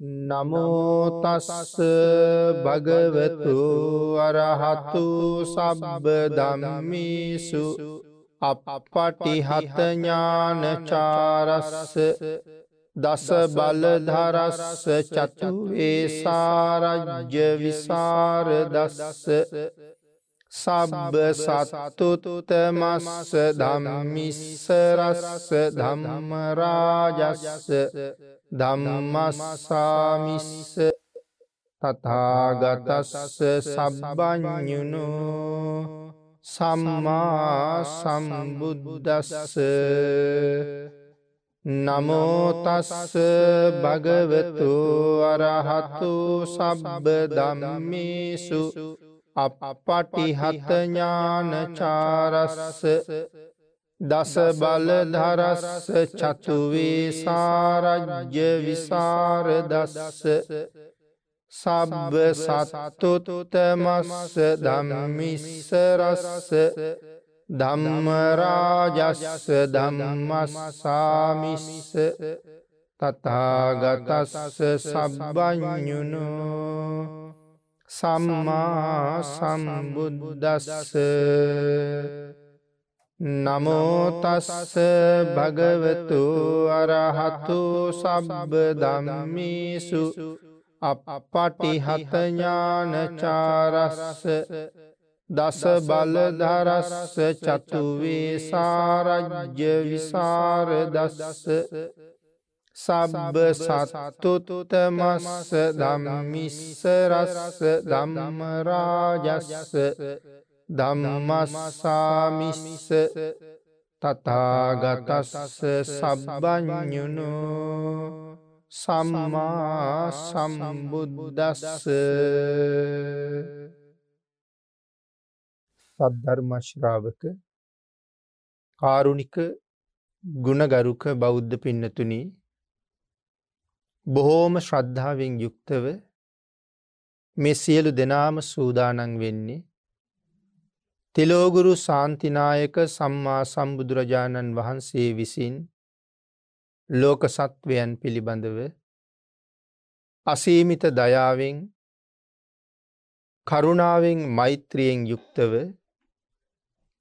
නමෝතස්ස භගවතු අරහතු සබ්බ දම්මිසු අපපටිහතඥානචාරස්ස දස බලධරස්ස චතුවේ සාරජ්‍ය විසාර දස්ස සබ්බ සත්තුතුතමස්ස ධම්මිස්සරස්ස ධම්මරාජස්ස ධම්මස්සාමිස්ස තථාගතස්ස සබ්බඥුනු සම්මා සම්බුද්දස්ස නමෝතස්ස භගවතු අරහතු සබ්බ ධම්මේසු අපපටිහතඥානචාරස්ස දස බලධරස්ස චතුවේ සාරජ්‍ය විසාර දස්ස. සබ්බ සත්තුතුතමස්ස ධම්මිස්සරස්ස ධම්මරාජස්ස ධම්මස්සාමිස්ස. තතාගතස්ස සබ්බඥුනෝ සම්මා සම්බුද්දස්ස. නමෝතස්ස භගවතු අරහතු සබ්බ දම්මිසු අපපටිහතඥානචාරස්ස දස බලධරස්ස චතුවේ සාරජ්‍ය විසාර දස්ස සබ්බ සත්තුතුතමස්ස ධම්මිස්සරස්ස ධම්මරාජස්ස ධම්මස්සාමිස්ස තථාගතස්ස සබ්බඥුනු සම්මා සම්බුද්දස්ස සද්ධර්ම ශ්‍රාවක කාරුණික ගුණගරුක බෞද්ධ පින්නතුනි බොහෝම ශ්‍රද්ධාවෙන් යුක්තව මේ සියලු දෙනාම සූදානන් වෙන්නේ තිලෝගුරු සාන්තිනායක සම්මා සම්බුදුරජාණන් වහන්සේ විසින් ලෝක සත්වයන් පිළිබඳව අසීමිත දයාවෙන් කරුණාවෙන් මෛත්‍රියෙන් යුක්තව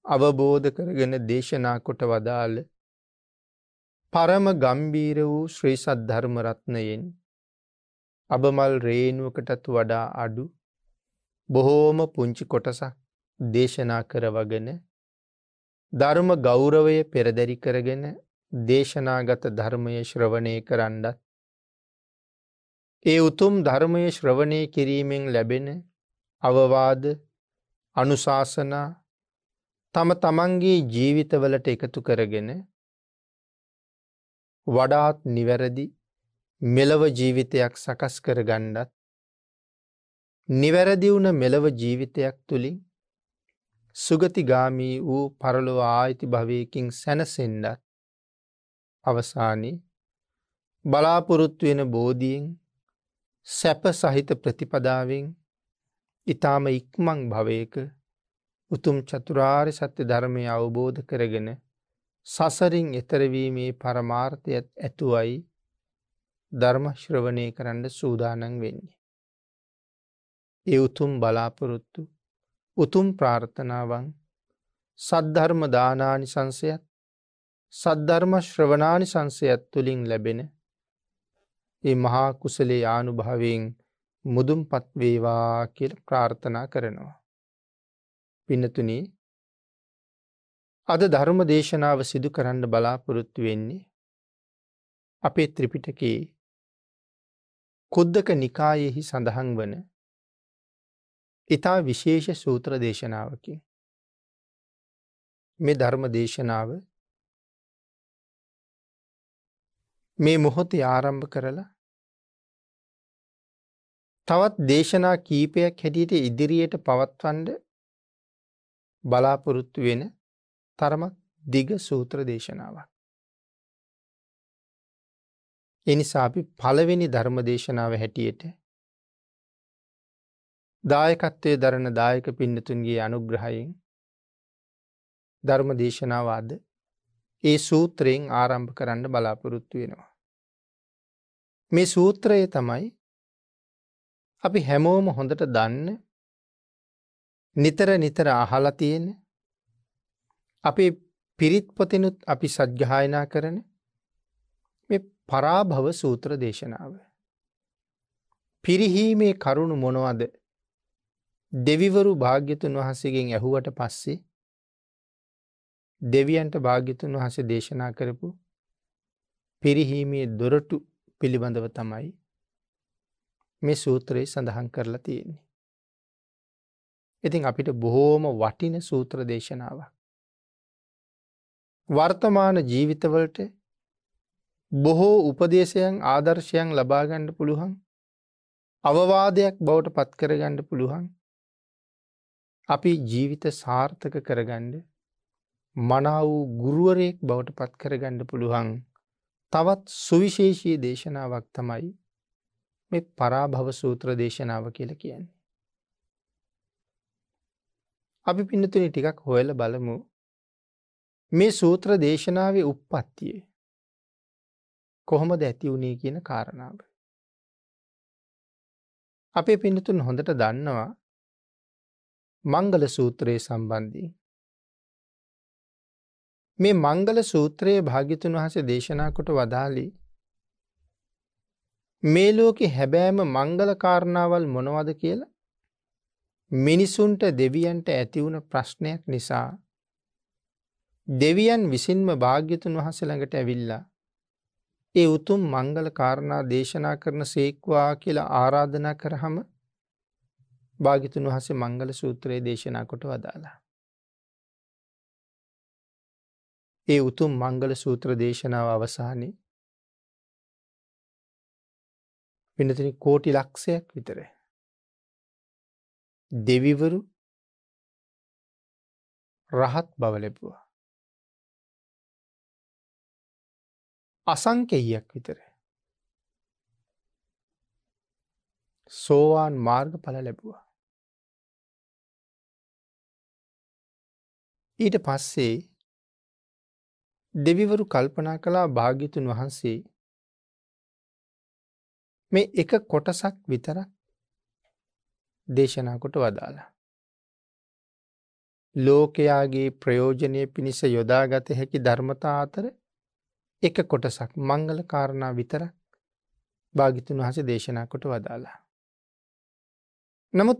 අවබෝධ කරගෙන දේශනා කොට වදාළ පරම ගම්බීර වූ ශ්‍රී සද්ධර්ම රත්නයෙන් අබමල් රේනුවකටත් වඩා අඩු බොහෝම පුංචි කොටසක් දේශනා කරවගෙන ධර්ම ගෞරවය පෙරදැරි කරගෙන දේශනාගත ධර්මය ශ්‍රවණය කරන්නත් ඒ උතුම් ධර්මය ශ්‍රවණය කිරීමෙන් ලැබෙන අවවාද අනුශාසනා තම තමන්ගේ ජීවිතවලට එකතු කරගෙන වඩාත් නිවැරදි මෙලව ජීවිතයක් සකස් කර ගණ්ඩත් නිවැරදි වුණ මෙලව ජීවිතයක් තුළින් සුගතිගාමී වූ පරලොව ආයිති භවයකින් සැනසෙන්ඩත් අවසානයේ බලාපොරොත්තු වෙන බෝධියෙන් සැප සහිත ප්‍රතිපදාවෙන් ඉතාම ඉක්මං භවයක උතුම් චතුරාර් සත්‍ය ධර්මය අවබෝධ කරගෙන සසරින් එතරවීමේ පරමාර්ථයත් ඇතුවයි ධර්මශ්‍රවනය කරන්න සූදානන් වෙන්නේ. ඒ උතුම් බලාපොරොත්තු උතුම් ප්‍රාර්ථනාවන් සද්ධර්ම දානානි සංසයත් සද්ධර්ම ශ්‍රවනානි සංසයත් තුළින් ලැබෙන ඒ මහා කුසලේ ආනුභාවයෙන් මුදුම් පත්වේවා කියල ප්‍රාර්ථනා කරනවා. පිනතුනී අද ධර්ම දේශනාව සිදු කරන්න බලාපොරොත්තු වෙන්නේ අපේ ත්‍රිපිටකේ කුද්දක නිකායෙහි සඳහන් වන ඉතා විශේෂ සූත්‍ර දේශනාවකි. මේ ධර්ම දේශනාව මේ මොහොතේ ආරම්භ කරලා තවත් දේශනා කීපයක් හැටියට ඉදිරියට පවත්වන්ඩ බලාපොරොත්තු වෙන තරමක් දිග සූත්‍ර දේශනාවක්. එනිසා අපි පළවෙනි ධර්ම දේශනාව හැටියට දායකත්වය දරන දායක පින්නතුන්ගේ අනුග්‍රහයෙන් ධර්ම දේශනාවාද ඒ සූත්‍රයෙන් ආරම්භ කරන්න බලාපොරොත්තු වෙනවා. මේ සූත්‍රය තමයි අපි හැමෝම හොඳට දන්න නිතර නිතර අහලා තියෙන අපේ පිරිත් පොතෙනුත් අපි සජ්්‍යහායනා කරන මේ පරාභව සූත්‍ර දේශනාව. පිරිහීමේ කරුණු මොනවද දෙවිවරු භාග්‍යතුන් වහසගෙන් ඇහුවට පස්සේ දෙවියන්ට භාග්‍යතුන් වහස දේශනා කරපු පිරිහීමේ දොරටු පිළිබඳව තමයි මේ සූත්‍රයේ සඳහන් කරලා තියෙන්නේ. ඉතින් අපිට බොහෝම වටින සූත්‍ර දේශනාවක්. වර්තමාන ජීවිතවලට බොහෝ උපදේශයන් ආදර්ශයන් ලබාගණ්ඩ පුළුවන් අවවාදයක් බවට පත්කරගණ්ඩ පුළුවන් අපි ජීවිත සාර්ථක කරගණ්ඩ මනා වූ ගුරුවරයෙක් බවට පත් කරගණ්ඩ පුළුවන් තවත් සුවිශේෂී දේශනාවක් තමයි මේ පරාභව සූත්‍ර දේශනාව කියල කියන්නේ. අපි පින්නතුනි ටිකක් හොයල බලමු මේ සූත්‍ර දේශනාවේ උප්පත්තියේ කොහොමද ඇති වුණේ කියන කාරණාව. අපේ පිනතුන් හොඳට දන්නවා මංගල සූත්‍රයේ සම්බන්ධී. මේ මංගල සූත්‍රයේ භාගිතුන් වහස දේශනා කොට වදාලි මේ ලෝකෙ හැබෑම මංගල කාරණාවල් මොනවද කියලා මිනිසුන්ට දෙවියන්ට ඇතිවුණ ප්‍රශ්නයක් නිසා දෙවියන් විසින්ම භාග්‍යතුන් වහස ළඟට ඇවිල්ලා ඒ උතුම් මංගල කාරණා දේශනා කරන සේක්වා කියලා ආරාධනා කරහම භාගිතුන් වහසේ මංගල සූත්‍රයේ දේශනා කොට වදාලා. ඒ උතුම් මංගල සූත්‍ර දේශනාව අවසානයේ පිනතින කෝටි ලක්ෂයක් විතර. දෙවිවරු රහත් බව ලැබුවා. අසංකෙයියක් විතර. සෝවාන් මාර්ග පල ලැබුවා. ඊට පස්සේ දෙවිවරු කල්පනා කලා භාග්‍යතුන් වහන්සේ මේ එක කොටසක් විතරක් දේශනා කොට වදාලා. ලෝකයාගේ ප්‍රයෝජනය පිණිස යොදාගත හැකි ධර්මතා අතර එක කොටසක් මංගල කාරණා විතර භාගිතුන් වහස දේශනා කොට වදාලා. නමුත්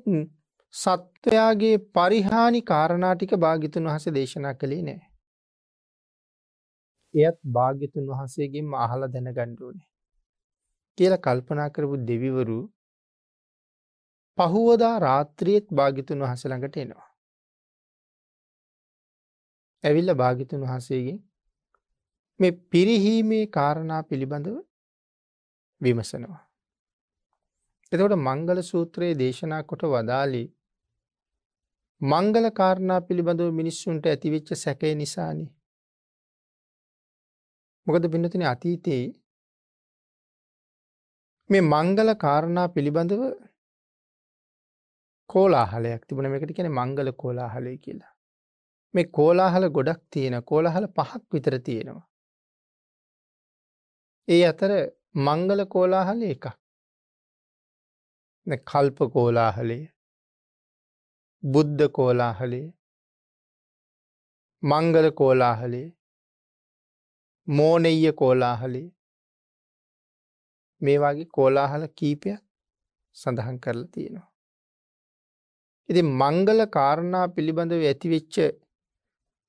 සත්වයාගේ පරිහානි කාරණාටික භාගිතුන් වහස දේශනා කළේ නෑ. එයත් භාග්‍යතුන් වහන්සේගේ අහල දැන ගණ්ඩුවනේ. කියල කල්පනා කරපු දෙවිවරු පහුවදා රාත්‍රියත් භාගිතුන් වහස ළඟට එනවා. ඇවිල්ල භාගිතුන් වහන්සේගේ මේ පිරිහීමේ කාරණා පිළිබඳව විමසනවා. එතකොට මංගල සූත්‍රයේ දේශනා කොට වදාලි මංගල කාරණා පිළිබඳව මිනිස්සුන්ට ඇතිවෙච්ච සැකය නිසානි. මොකද බින්නතින අතීතයේ මේ මංගල කාරණා පිළිබඳව කෝලාහලයක් තිබුණ මේකට කියන මංගල කෝලාහලය කියලා. මේ කෝලාහල ගොඩක් තියෙන කෝලාහල පහක් විතර තියෙනවා. ඒ අතර මංගල කෝලාහල එක කල්ප කෝලාහලය බුද්ධ කෝලාහලේ මංගල කෝලාහලේ මෝනෙය කෝලාහලේ මේ වගේ කෝලාහල කීපයක් සඳහන් කරලා තියෙනවා. ඉති මංගල කාරණා පිළිබඳව ඇතිවෙච්ච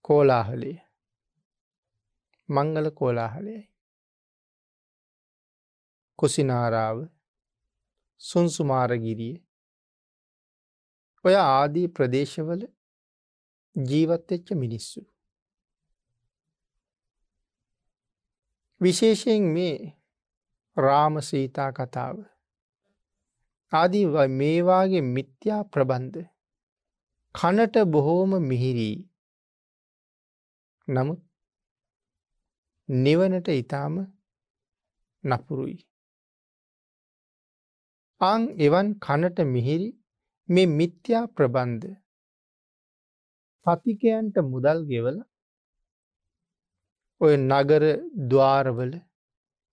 කෝලාහලේ මංගල කෝලාහලයයි. කුසිනාරාව සුන්සුමාරගිරිය ඔය ආදී ප්‍රදේශවල ජීවත්වෙච්ච මිනිස්සු. විශේෂයෙන් මේ රාම සීතා කතාව ආදී මේවාගේ මිත්‍යා ප්‍රබන්ධ කනට බොහෝම මිහිරී නමුත් නිවනට ඉතාම නපුරුයි. අං එවන් කනට මිහිරි මේ මිත්‍යා ප්‍රබන්ධ පතිකයන්ට මුදල් ගෙවල ඔය නගර දවාරවල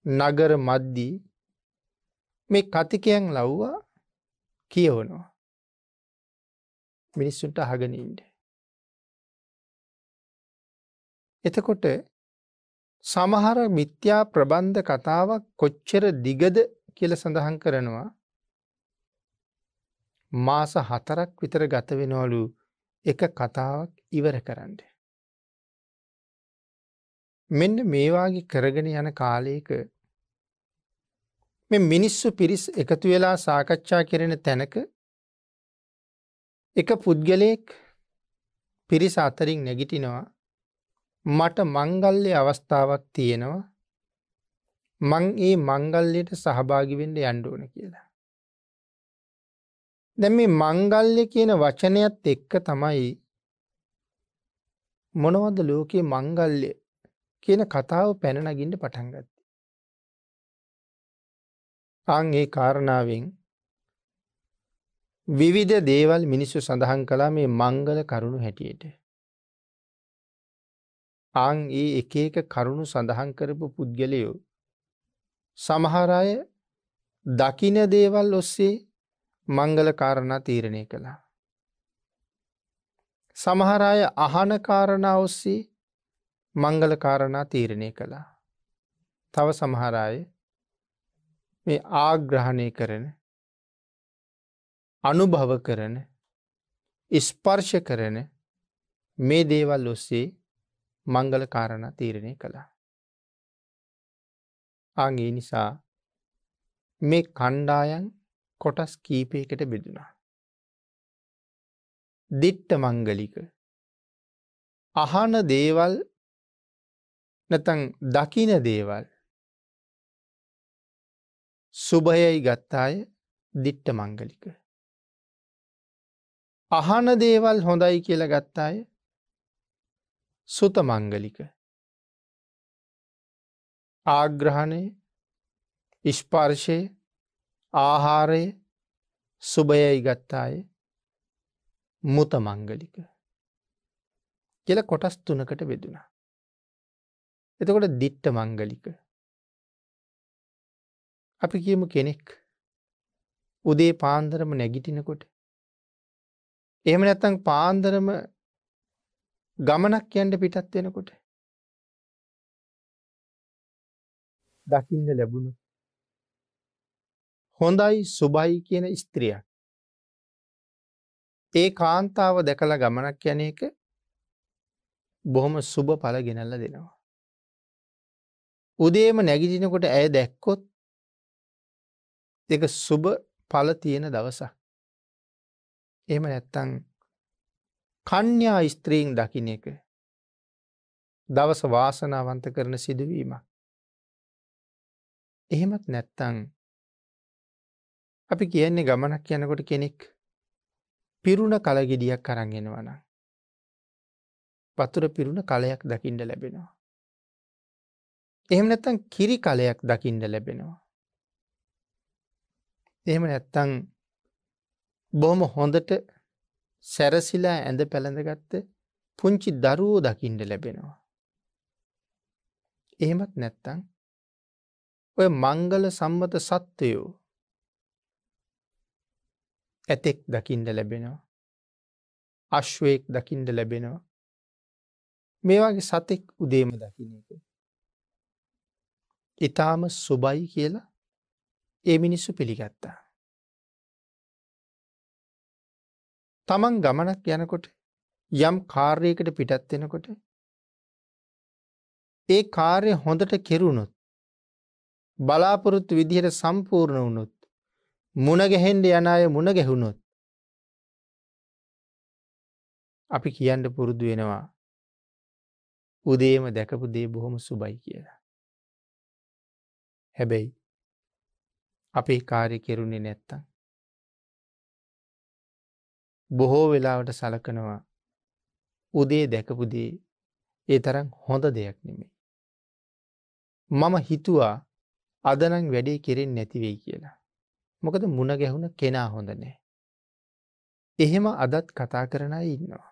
නගර මද්දී මේ කතිකයන් ලව්වා කියවනවා. මිනිස්සුන්ට අහගෙනඉන්ට. එතකොට සමහර මිත්‍යා ප්‍රබන්ධ කතාවක් කොච්චර දිගද කියල සඳහන් කරනවා මාස හතරක් විතර ගත වෙනවලු එක කතාවක් ඉවර කරන්න. මෙන්න මේවාගේ කරගෙන යන කාලයක මෙ මිනිස්සු පිරිස් එකතු වෙලා සාකච්ඡා කෙරෙන තැනක එක පුද්ගලයෙක් පිරිස අතරින් නැගිටිනවා මට මංගල්ලය අවස්ථාවක් තියෙනවා මං ඒ මංගල්ලයට සහභාගිවෙන්ඩ යන්ඩෝන කියලා. දැ මේ මංගල්‍ය කියන වචනයත් එක්ක තමයි මොනවද ලෝකයේ මංගල්‍ය කියන කතාව පැනනගින්ට පටන්ගත්ත. අං ඒ කාරණාවෙන් විවිධ දේවල් මිනිස්සු සඳහන් කලා මේ මංගල කරුණු හැටියට. අං ඒ එක එක කරුණු සඳහන් කරපු පුද්ගලයෝ සමහරය දකින දේවල් ඔස්සේ මංගල කාරණා තීරණය කළා. සමහරය අහන කාරණා ඔස්සේ මංගල කාරණා තීරණය කළා. තව සමහරය මේ ආග්‍රහණය කරන අනුභව කරන ස්පර්ශ කරන මේ දේවල් ඔස්සේ මංගල කාරණ තීරණය කළා. අගේ නිසා මේ කණ්ඩායන් කොටස් කීපයකට බෙදුනා. දිට්ට මංගලික අහන දේවල් නැතන් දකින දේවල් සුභයයි ගත්තාය දිට්ට මංගලික. අහන දේවල් හොඳයි කියල ගත්තාය සුත මංගලික. ආග්‍රහණය ඉස්පර්ශය ආහාරය සුභයයි ගත්තාය මුත මංගලික කියල කොටස් තුනකට බෙදුනා. එතකොට දිට්ට මංගලික අපි කියමු කෙනෙක් උදේ පාන්දරම නැගිටිනකොට එහෙම නැත්තං පාන්දරම ගමනක් යන්ට පිටත් වෙනකොට දකින්න ලැබුණු හොඳයි සුබයි කියන ස්ත්‍රියක් ඒ කාන්තාව දැකළ ගමනක් යන එක බොහොම සුබ පල ගෙනල්ල දෙනවා. උදේම නැගිටිනකොට ඇය දැක්කොත් එක සුබ පල තියෙන දවසක්. එම නැත්තං කන්‍යා ස්ත්‍රීන් දකින එක දවස වාසනාවන්ත කරන සිදුවීම. එහෙමත් නැත්තං අපි කියන්නේ ගමනක් යනකොට කෙනෙක් පිරුණ කලගෙඩියක් කරන්ගෙනවන. පතුර පිරුණ කලයක් දකිින්ට ලැබෙනවා. එහෙම නැත්තං කිරි කලයක් දකිින්ට ලැබෙනවා. එහෙම නැත්තං බොහොම හොඳට සැරසිලා ඇඳ පැළඳගත්ත පුංචි දරුවෝ දකිින්ට ලැබෙනවා. එහෙමත් නැත්තං ඔය මංගල සම්මත සත්වයෝ ඇතෙක් දකිින්ට ලැබෙනවා. අශ්වයෙක් දකිින්ට ලැබෙනවා. මේවාගේ සතෙක් උදේම දකින එක. ඉතාම සුබයි කියලා ඒ මිනිස්සු පිළිගත්තා. තමන් ගමනක් යනකොට යම් කාර්යයකට පිටත් වෙනකොට ඒ කාර්ය හොඳට කෙරුණොත් බලාපොරොත්තු විදිහට සම්පූර්ණ වුණොත් මුණගැහෙන්ඩ යන අය මුණ ගැහුණොත් අපි කියන්න පුරුදු වෙනවා උදේම දැකපු දේ බොහොම සුබයි කියලා. හැබැයි අපේ කාරය කෙරුණේ නැත්තම්. බොහෝ වෙලාවට සලකනවා උදේ දැකපුදේ ඒ තරම් හොඳ දෙයක් නෙමේ. මම හිතුවා අදනං වැඩේ කෙරෙන් නැතිවෙයි කියලා. මොකද මුණ ගැහුණ කෙනා හොඳ නෑ. එහෙම අදත් කතා කරන ඉන්නවා.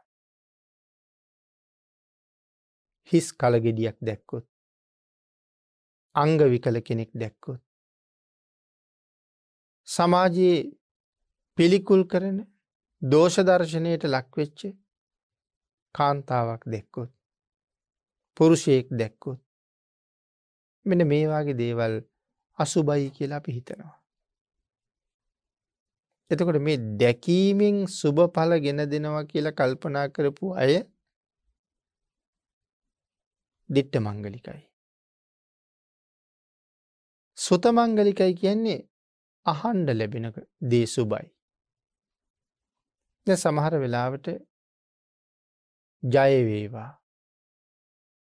හිස් කලගෙඩියක් දැක්කොත්. අංග විකල කෙනෙක් දැක්කොත්. සමාජයේ පිළිකුල් කරන දෝෂදර්ශනයට ලක්වෙච්ච කාන්තාවක් දෙක්කොත් පුරුෂයෙක් දැක්කොත් මෙන මේවාගේ දේවල් අසුබයි කියලා අපි හිතනවා. එතකොට මේ දැකීමෙන් සුබ පල ගෙන දෙනවා කියලා කල්පනා කරපු අය දිට්ට මංගලිකයි. සුත මංගලිකයි කියන්නේ අහන්ඩ ලැබෙනක දේ සුබයි. සමහර වෙලාවට ජයවේවා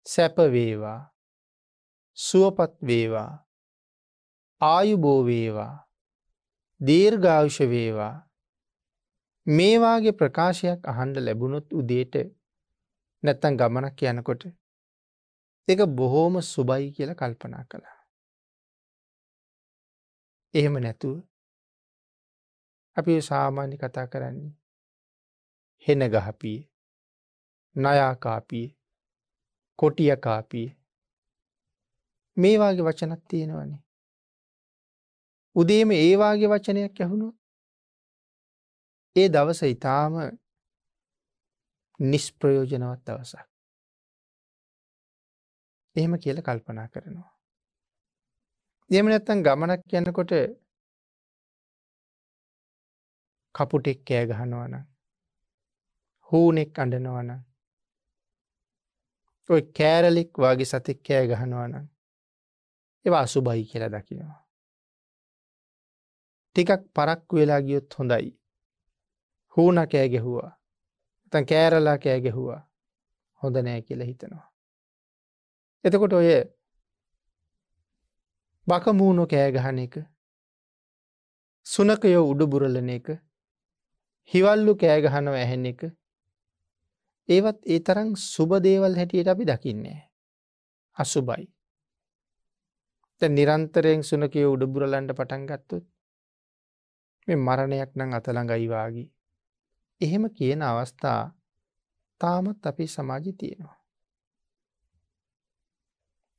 සැපවේවා සුවපත් වේවා ආයුබෝවේවා දීර්ඝාවුෂ වේවා මේවාගේ ප්‍රකාශයක් අහන්ඩ ලැබුණොත් උදේට නැත්තන් ගමනක් යනකොට එක බොහෝම සුබයි කියල කල්පනා කළා. එහෙම නැතුව අපි සාමාන්‍ය කතා කරන්නේ හෙන ගහපිය නයාකාපිය කොටියකාපිය මේවාගේ වචනත් තියෙනවනේ උදේම ඒවාගේ වචනයක් ඇහුණු ඒ දවස ඉතාම නිස්ප්‍රයෝජනවත් දවසක්. එහෙම කියල කල්පනා කරනවා. දෙම නැත්තන් ගමනක් යන්නකොට කපුටෙක් කෑ ගහනවන හූනෙක් අඩනවන ඔය කෑරලික් වගේ සතෙක් කෑ ගහනවන ඒවා අසුබයි කියලා දකිනවා. ටිකක් පරක්කු වෙලා ගියොත් හොඳයි. හූන කෑ ගැහුවා. තන් කෑරලා කෑ ගැහුවා හොඳ නෑ කියලා හිතනවා. එතකොට ඔය බකමූුණු කෑගහන එක සුනකයෝ උඩුබුරලන එක හිවල්ලු කෑගහනව ඇහෙන එක ඒවත් ඒ තරම් සුබදේවල් හැටියට අපි දකින්නේ. අසුබයි. නිරන්තරයෙන් සුනකය උඩබුරලන්ට පටන් ගත්තොත් මේ මරණයක් නම් අතළඟයිවාගේ. එහෙම කියන අවස්ථා තාමත් අපි සමාජි තියෙනවා.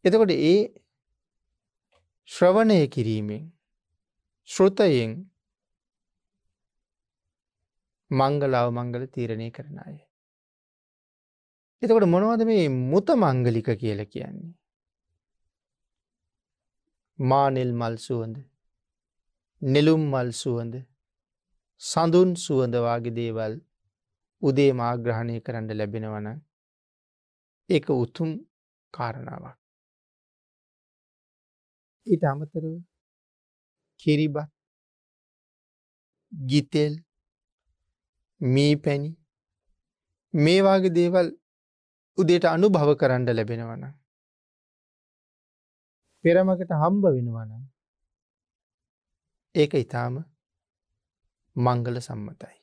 එතකොට ඒ ශ්‍රවණය කිරීමෙන් ශ්‍රෘතයෙන් මංගලාව මංගල තීරණය කරන අය. එතකොට මොනවද මේ මුත මංගලික කියල කියන්නේ. මානෙල් මල් සුවඳ නෙළුම් මල් සුවඳ සඳුන් සුවඳවාගේ දේවල් උදේ මාග්‍රහණය කරන්න ලැබෙනවන ඒක උතුම් කාරණාවක්. ඊට අමතර කිරිබත් ගිතෙල් මී පැණි මේවාගේ දේවල් උදේට අනුභව කරන්න ලැබෙනවන. පෙරමකට හම්බ වෙනවනම් ඒක ඉතාම මංගල සම්මතයි.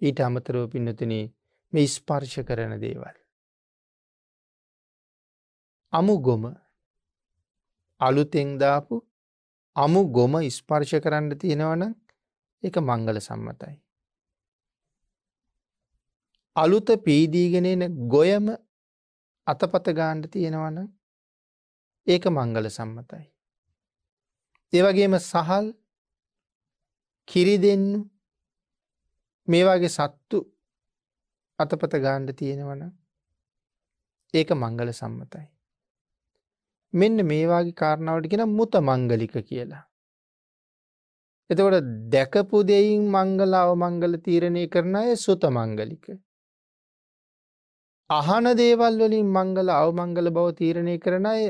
ඊට අමතරව පින්නතන මේ ස්පර්ශ කරන දේවල්. අමු ගොම අලුතෙංදාපු අමු ගොම ස්පර්ශ කරන්න තියෙනවන එක මංගල සම්මතයි. අලුත පීදීගෙනෙන ගොයම අතපත ගාන්ඩ තියෙනවන ඒක මංගල සම්මතයි. ඒවගේම සහල් කිරි දෙන්න මේවාගේ සත්තු අතපත ගාන්ඩ තියෙනවන ඒක මංගල සම්මතයි. මෙන්න මේවාගේ කාරණාවට කියෙන මුත මංගලික කියලා. එතකොට දැකපු දෙයින් මංගලාව මංගල තීරණය කරන අය සුත මංගලික. අහන දේවල් වලින් මංගල අවමංගල බව තීරණය කරන අය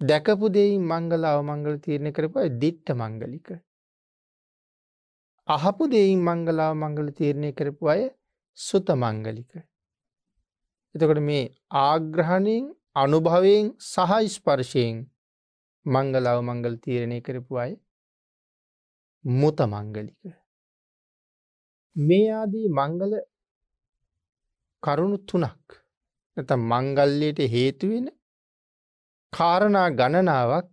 දැකපු දෙයින් මංගල අවමංගල තීරණය කරපයි දිට්ට මංගලික. අහපු දෙයින් මංගලාව මංගල තීරණය කරපු අය සුත මංගලික. එතකොට මේ ආග්‍රහණයෙන් අනුභවයෙන් සහ ස්පර්ශයෙන් මංගලාව මංගල තීරණය කරපු අය මුත මංගලික. මේ ආදී මංගල කරුණු තුනක් නැත මංගල්ලයට හේතුවෙන කාරණා ගණනාවක්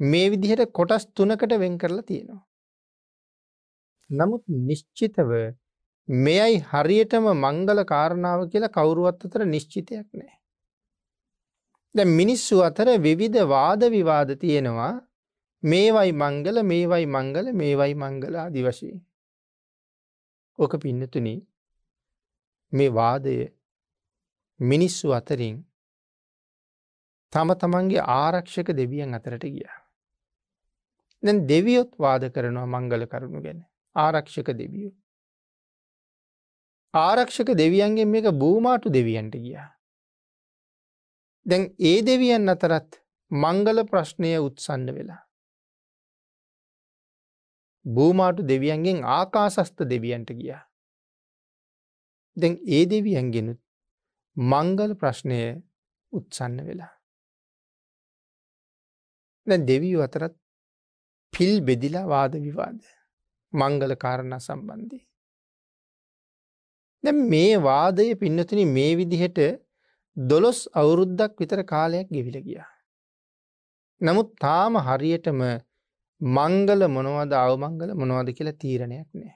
මේ විදිහට කොටස් තුනකට වෙන් කරලා තියෙනවා. නමුත් නිශ්චිතව මෙයයි හරියටම මංගල කාරණාව කියලා කවුරුවත් අතර නිශ්චිතයක් නෑ. දැ මිනිස්සු අතර විවිධ වාද විවාද තියෙනවා මේවයි මංගල මේවයි මංගල මේවයි මංගල ආදි වශයෙන්. ඕක පින්නතුන මේ වාදය මිනිස්සු අතරින් තම තමන්ගේ ආරක්ෂක දෙවියන් අතරට ගිය. දැන් දෙවියොත් වාද කරනවා මංගල කරුණු ගැන ආරක්ෂක දෙවියෝ. ආරක්ෂක දෙවියන්ගේ මේක බූමාටු දෙවියන්ට ගියා. දැන් ඒ දෙවියන් අතරත් මංගල ප්‍රශ්නය උත්සන්න වෙලා. බූමාටු දෙවියන්ගෙන් ආකාසස්ත දෙවියන්ට ගියා. දැන් ඒ දෙවියන්ගෙනුත් මංගල ප්‍රශ්නය උත්සන්න වෙලා. දැ දෙවියෝ අතරත් පිල් බෙදිලා වාද විවාද මංගල කාරණ සම්බන්ධී. දැ මේ වාදය පින්නතුන මේ විදිහට දොළොස් අවුරුද්දක් විතර කාලයක් ගෙවිල ගියා. නමුත් තාම හරියටම මංගල මොනවද අවමංගල මොනවද කියලා තීරණයක් නෑ.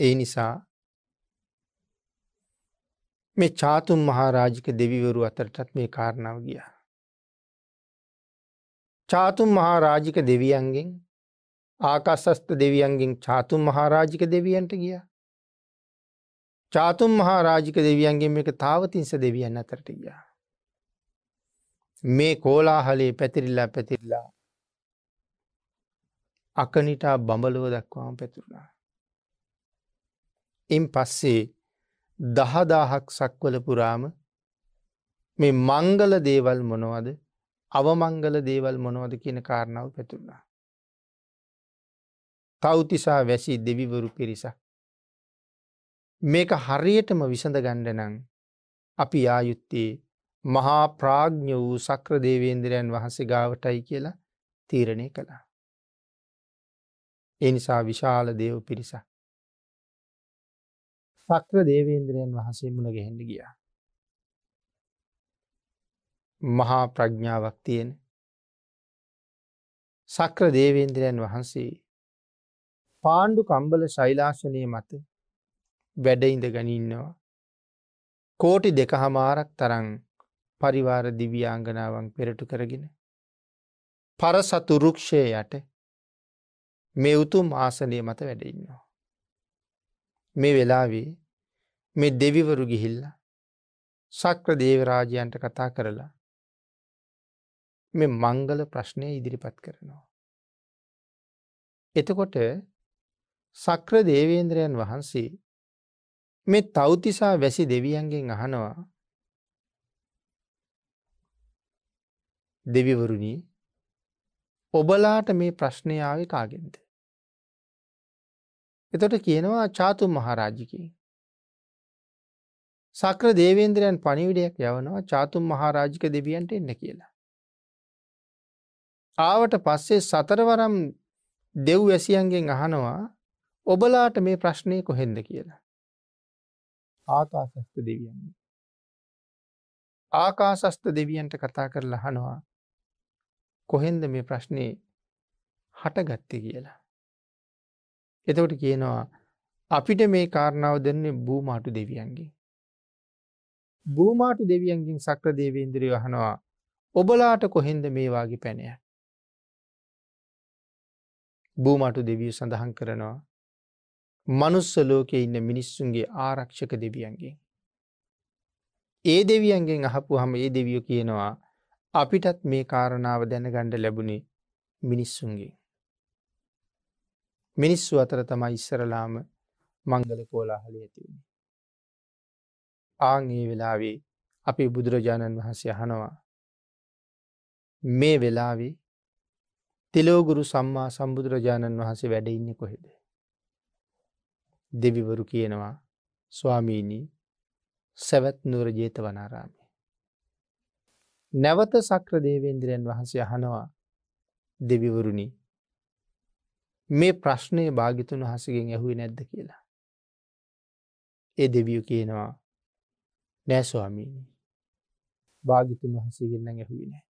ඒ නිසා මේ චාතුම් මහාරාජික දෙවිවරු අතරටත් මේ කාරණාව ගියා. චාතුම් මහාරාජික දෙවියන්ගෙන් ආකස්සස්ත දෙවියන්ගෙන් චාතුම් මහාරාජික දෙවියන්ට ගිය. චාතුම් මහාරාජික දෙවියන්ගෙන් එක තාවතින්ස දෙවියන් අතරට ගිය. මේ කෝලාහලේ පැතිරිල්ලා පැතිරිල්ලා අකනිටා බඹලුව දක්වාම පැතුරුණා. ඉන් පස්සේ දහදාහක් සක්වල පුරාම මේ මංගල දේවල් මොනවද අවමංගල දේවල් මොනවද කියන කාරණාව පැතුරුණා. තවතිසා වැසි දෙවිවරු පිරිසක්. මේක හරියටම විසඳ ගණ්ඩනං අපි ආයුත්තේ මහා ප්‍රාග්ඥ වූ සක්‍ර දේවේන්ද්‍රයන් වහන්සේ ගාවටයි කියලා තීරණය කළා. එනිසා විශාල දේව පිරිසක්. සක්‍ර දේවේන්ද්‍රයන් වහසේ මුණ ගැහෙන්ඩ ගියා. මහා ප්‍රඥාවක් තියෙන සක්‍ර දේවේන්ද්‍රයන් වහන්සේ පාණ්ඩු කම්බල ශෛලාශනය මත වැඩඉඳ ගනින්නවා. කෝටි දෙක හමාරක් තරං පරිවාර දිවියාංගනාවන් පෙරටු කරගෙන. පරසතු රුක්ෂය යට මේ උතුම් ආසනය මත වැඩඉන්නවා. මේ වෙලාවේ මේ දෙවිවරු ගිහිල්ල සක්‍ර දේවරාජයන්ට කතා කරලා මේ මංගල ප්‍රශ්නය ඉදිරිපත් කරනවා. එතකොට සක්‍ර දේවේන්ද්‍රයන් වහන්සේ මේ තෞතිසා වැසි දෙවියන්ගෙන් අහනවා දෙවිවරුණී ඔබලාට මේ ප්‍රශ්නයාව කාගෙන්ද. එතොට කියනවා චාතු මහරාජිකී. සක්‍ර දේවේන්ද්‍රයන් පනිවිඩයක් යවනවා චාතුම් මහාරාජික දෙවියන්ට එන්න කියලා. ආවට පස්සේ සතරවරම් දෙව් වැසියන්ගෙන් අහනවා ඔබලාට මේ ප්‍රශ්නය කොහෙන්ද කියලා. ආකාසස්ත දෙවියන්. ආකාසස්ත දෙවියන්ට කතා කරලා හනවා කොහෙන්ද මේ ප්‍රශ්නය හටගත්ත කියලා. එතකොට කියනවා අපිට මේ කාරණාව දෙන්නේ බූමාටු දෙවියන්ගේ. බූමාටු දෙවියන්ගින් සක්‍ර දේවේන්ද්‍රය වහනවා ඔබලාට කොහෙන්ද මේවාගේ පැනය. බූමටු දෙවිය සඳහන් කරනවා මනුස්ස ලෝකෙ ඉන්න මිනිස්සුන්ගේ ආරක්ෂක දෙවියන්ගේ. ඒ දෙවියන්ගෙන් අහපු හම ඒ දෙවියෝ කියනවා අපිටත් මේ කාරණාව දැනගණ්ඩ ලැබුණේ මිනිස්සුන්ගේ. මිනිස්සු අතර තමයි ඉස්සරලාම මංගල කෝලාහල ඇතිවුණ. ආං ඒ වෙලාවේ අපි බුදුරජාණන් වහන්සේ අහනවා මේ වෙලාවේ තිලෝගුරු සම්මා සම්බුදුරජාණන් වහන්සේ වැඩඉන්න කොහෙද. දෙවිවරු කියනවා ස්වාමීණී සැවැත් නුවර ජේත වනාරාමය. නැවත සක්‍ර දේවේන්ද්‍රයන් වහන්සේ අහනවා දෙවිවරුණි මේ ප්‍රශ්නය භාගිතුන් වහසගෙන් ඇහුවේ නැද්ද කියලා. ඒ දෙවියු කියනවා නෑස්වාමීණි භාගිතුන් වහසගෙන්න්න ඇහුවේ නෑ.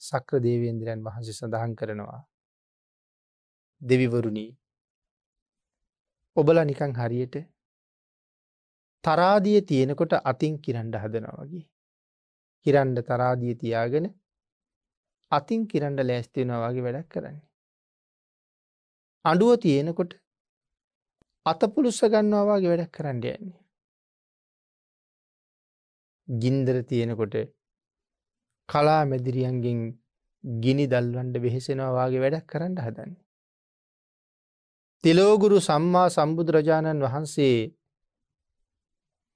සක්‍ර දේවේන්ද්‍රයන් වහන්සේ සඳහන් කරනවා. දෙවිවරුණී ඔබල නිකං හරියට තරාදිය තියෙනකොට අතින් කිරන්ඩ හදනවා වගේ. කිරන්ඩ තරාදිය තියාගෙන අතින් කිරන්ඩ ලෑස්තිවෙනවා වගේ වැඩක් කරන්නේ. අඩුව තියෙනකොට අත පුළුස්ස ගන්නවාගේ වැඩක් කරන්න යන්නේ. ගින්දර තියෙනකොට කලා මැදිරියන්ගෙන් ගිනි දල්වන්ඩ වෙහෙසෙනවා වගේ වැඩක් කරන්න හදන්නේ. තිලෝගුරු සම්මා සම්බුදුරජාණන් වහන්සේ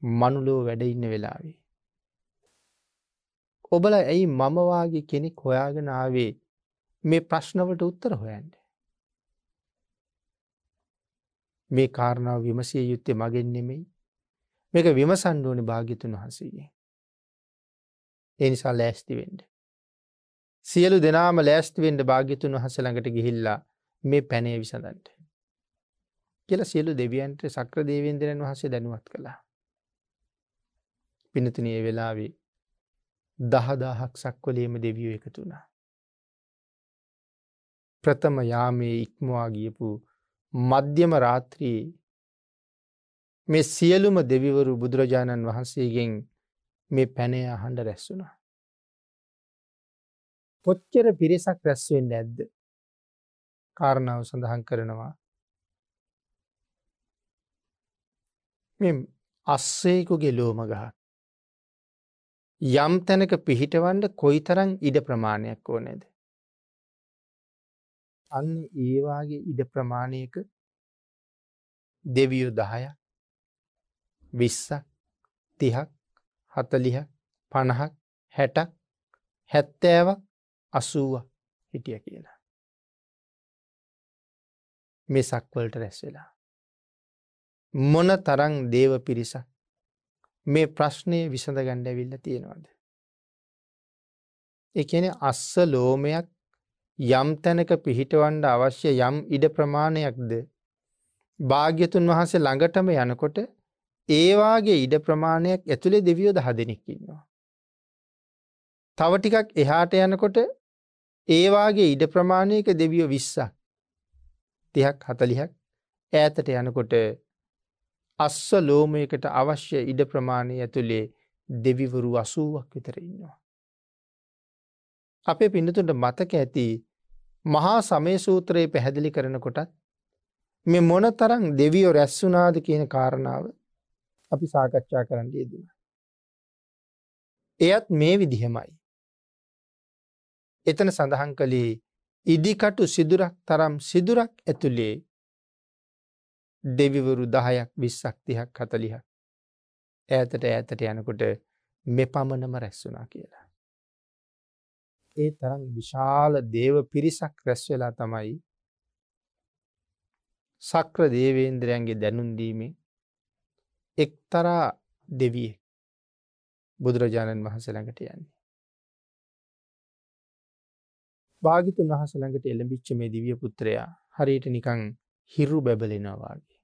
මනුලෝ වැඩඉන්න වෙලාවේ. ඔබල ඇයි මමවාගේ කෙනෙක් හොයාගෙන ආවේ මේ ප්‍රශ්නවට උත්තර හොයන්ට. මේ කාරණාව විමසිය යුත්තේ මගෙන් නෙමෙයි මේක විමසන්ඩුවනි භාගිතුන් වහසගේ. එනිසා ලෑස්තිවෙන්ඩ. සියලු දෙනාම ලෑස්තිවෙන්ඩ භාගිතුන් වහස ළඟට ගිහිල්ලා මේ පැනේ විසඳන්ට. කියල සියලු දෙවියන්ට සක්‍ර දේවේන්දරන් වහසේ දැනුවත් කළා. පිනතුනය වෙලාවේ දහදාහක් සක්වලේම දෙවියෝ එකතුුණා. ප්‍රථම යාමේ ඉක්මවා ගියපු මධ්‍යම රාත්‍රයේ මේ සියලුම දෙවිවරු බුදුරජාණන් වහන්සේගෙන් මේ පැනය අහන්ඩ රැස්සුනා. කොච්චර පිරිසක් රැස්වෙන් ඇද්ද කාරණාව සඳහන් කරනවා. මෙ අස්සේකුගේ ලෝමගහක්. යම් තැනක පිහිටවන්ඩ කොයි තරං ඉඩ ප්‍රමාණයක් ඕනේද. අන්න ඒවාගේ ඉඩ ප්‍රමාණයක දෙවියු දහය විස්සක් තිහක් හතලිහ පණහක් හැටක් හැත්තෑවක් අසුව හිටිය කියලා. මේ සක්වලට රැස් වෙලා. මොන තරං දේව පිරිසක් මේ ප්‍රශ්නය විසඳ ගණ්ඩ ඇවිල්ල තියෙනවාද. එකන අස්ස ලෝමයක් යම් තැනක පිහිටවන්ඩ අවශ්‍ය යම් ඉඩ ප්‍රමාණයක්ද භාග්‍යතුන් වහන්සේ ළඟටම යනකොට ඒවාගේ ඉඩ ප්‍රමාණයක් ඇතුළේ දෙවියෝ දහ දෙනෙක්කින්නවා. තව ටිකක් එහාට යනකොට ඒවාගේ ඉඩ ප්‍රමාණයක දෙවියෝ විස්සක් තිහක් හතලිහක් ඈතට යනකොට අස්ස ලෝමයකට අවශ්‍ය ඉඩ ප්‍රමාණය ඇතුළේ දෙවිවරු අසුවක් විතර ඉන්නවා. අපේ පිඩතුට මතක ඇති මහා සමය සූත්‍රයේ පැහැදිලි කරනකොටත් මෙ මොන තරං දෙවියෝ රැස්සුනාද කියන කාරණාව අපි සාකච්ඡා කරන්න යෙදෙන. එයත් මේ විදිහමයි. එතන සඳහන් කළේ ඉදිකටු සිදුරක් තරම් සිදුරක් ඇතුළේ දෙවිවරු දහයක් විස්සක් තිහක් හතලිහ ඈතට ඈතට යනකොට මෙ පමණම රැස්සුනා කියලා. ඒ තරම් විශාල දේව පිරිසක් රැස්වෙලා තමයි සක්‍ර දේවේන්ද්‍රයන්ගේ දැනුන්දීමේ එක්තරා දෙවිය බුදුරජාණන් වහස ළඟට යන්නේ. භාගිතුන් වහස ළඟට එළඹිච්ච මේ දිවිය පුත්‍රයා හරියට නිකං හිරු බැබලෙනවාගේ.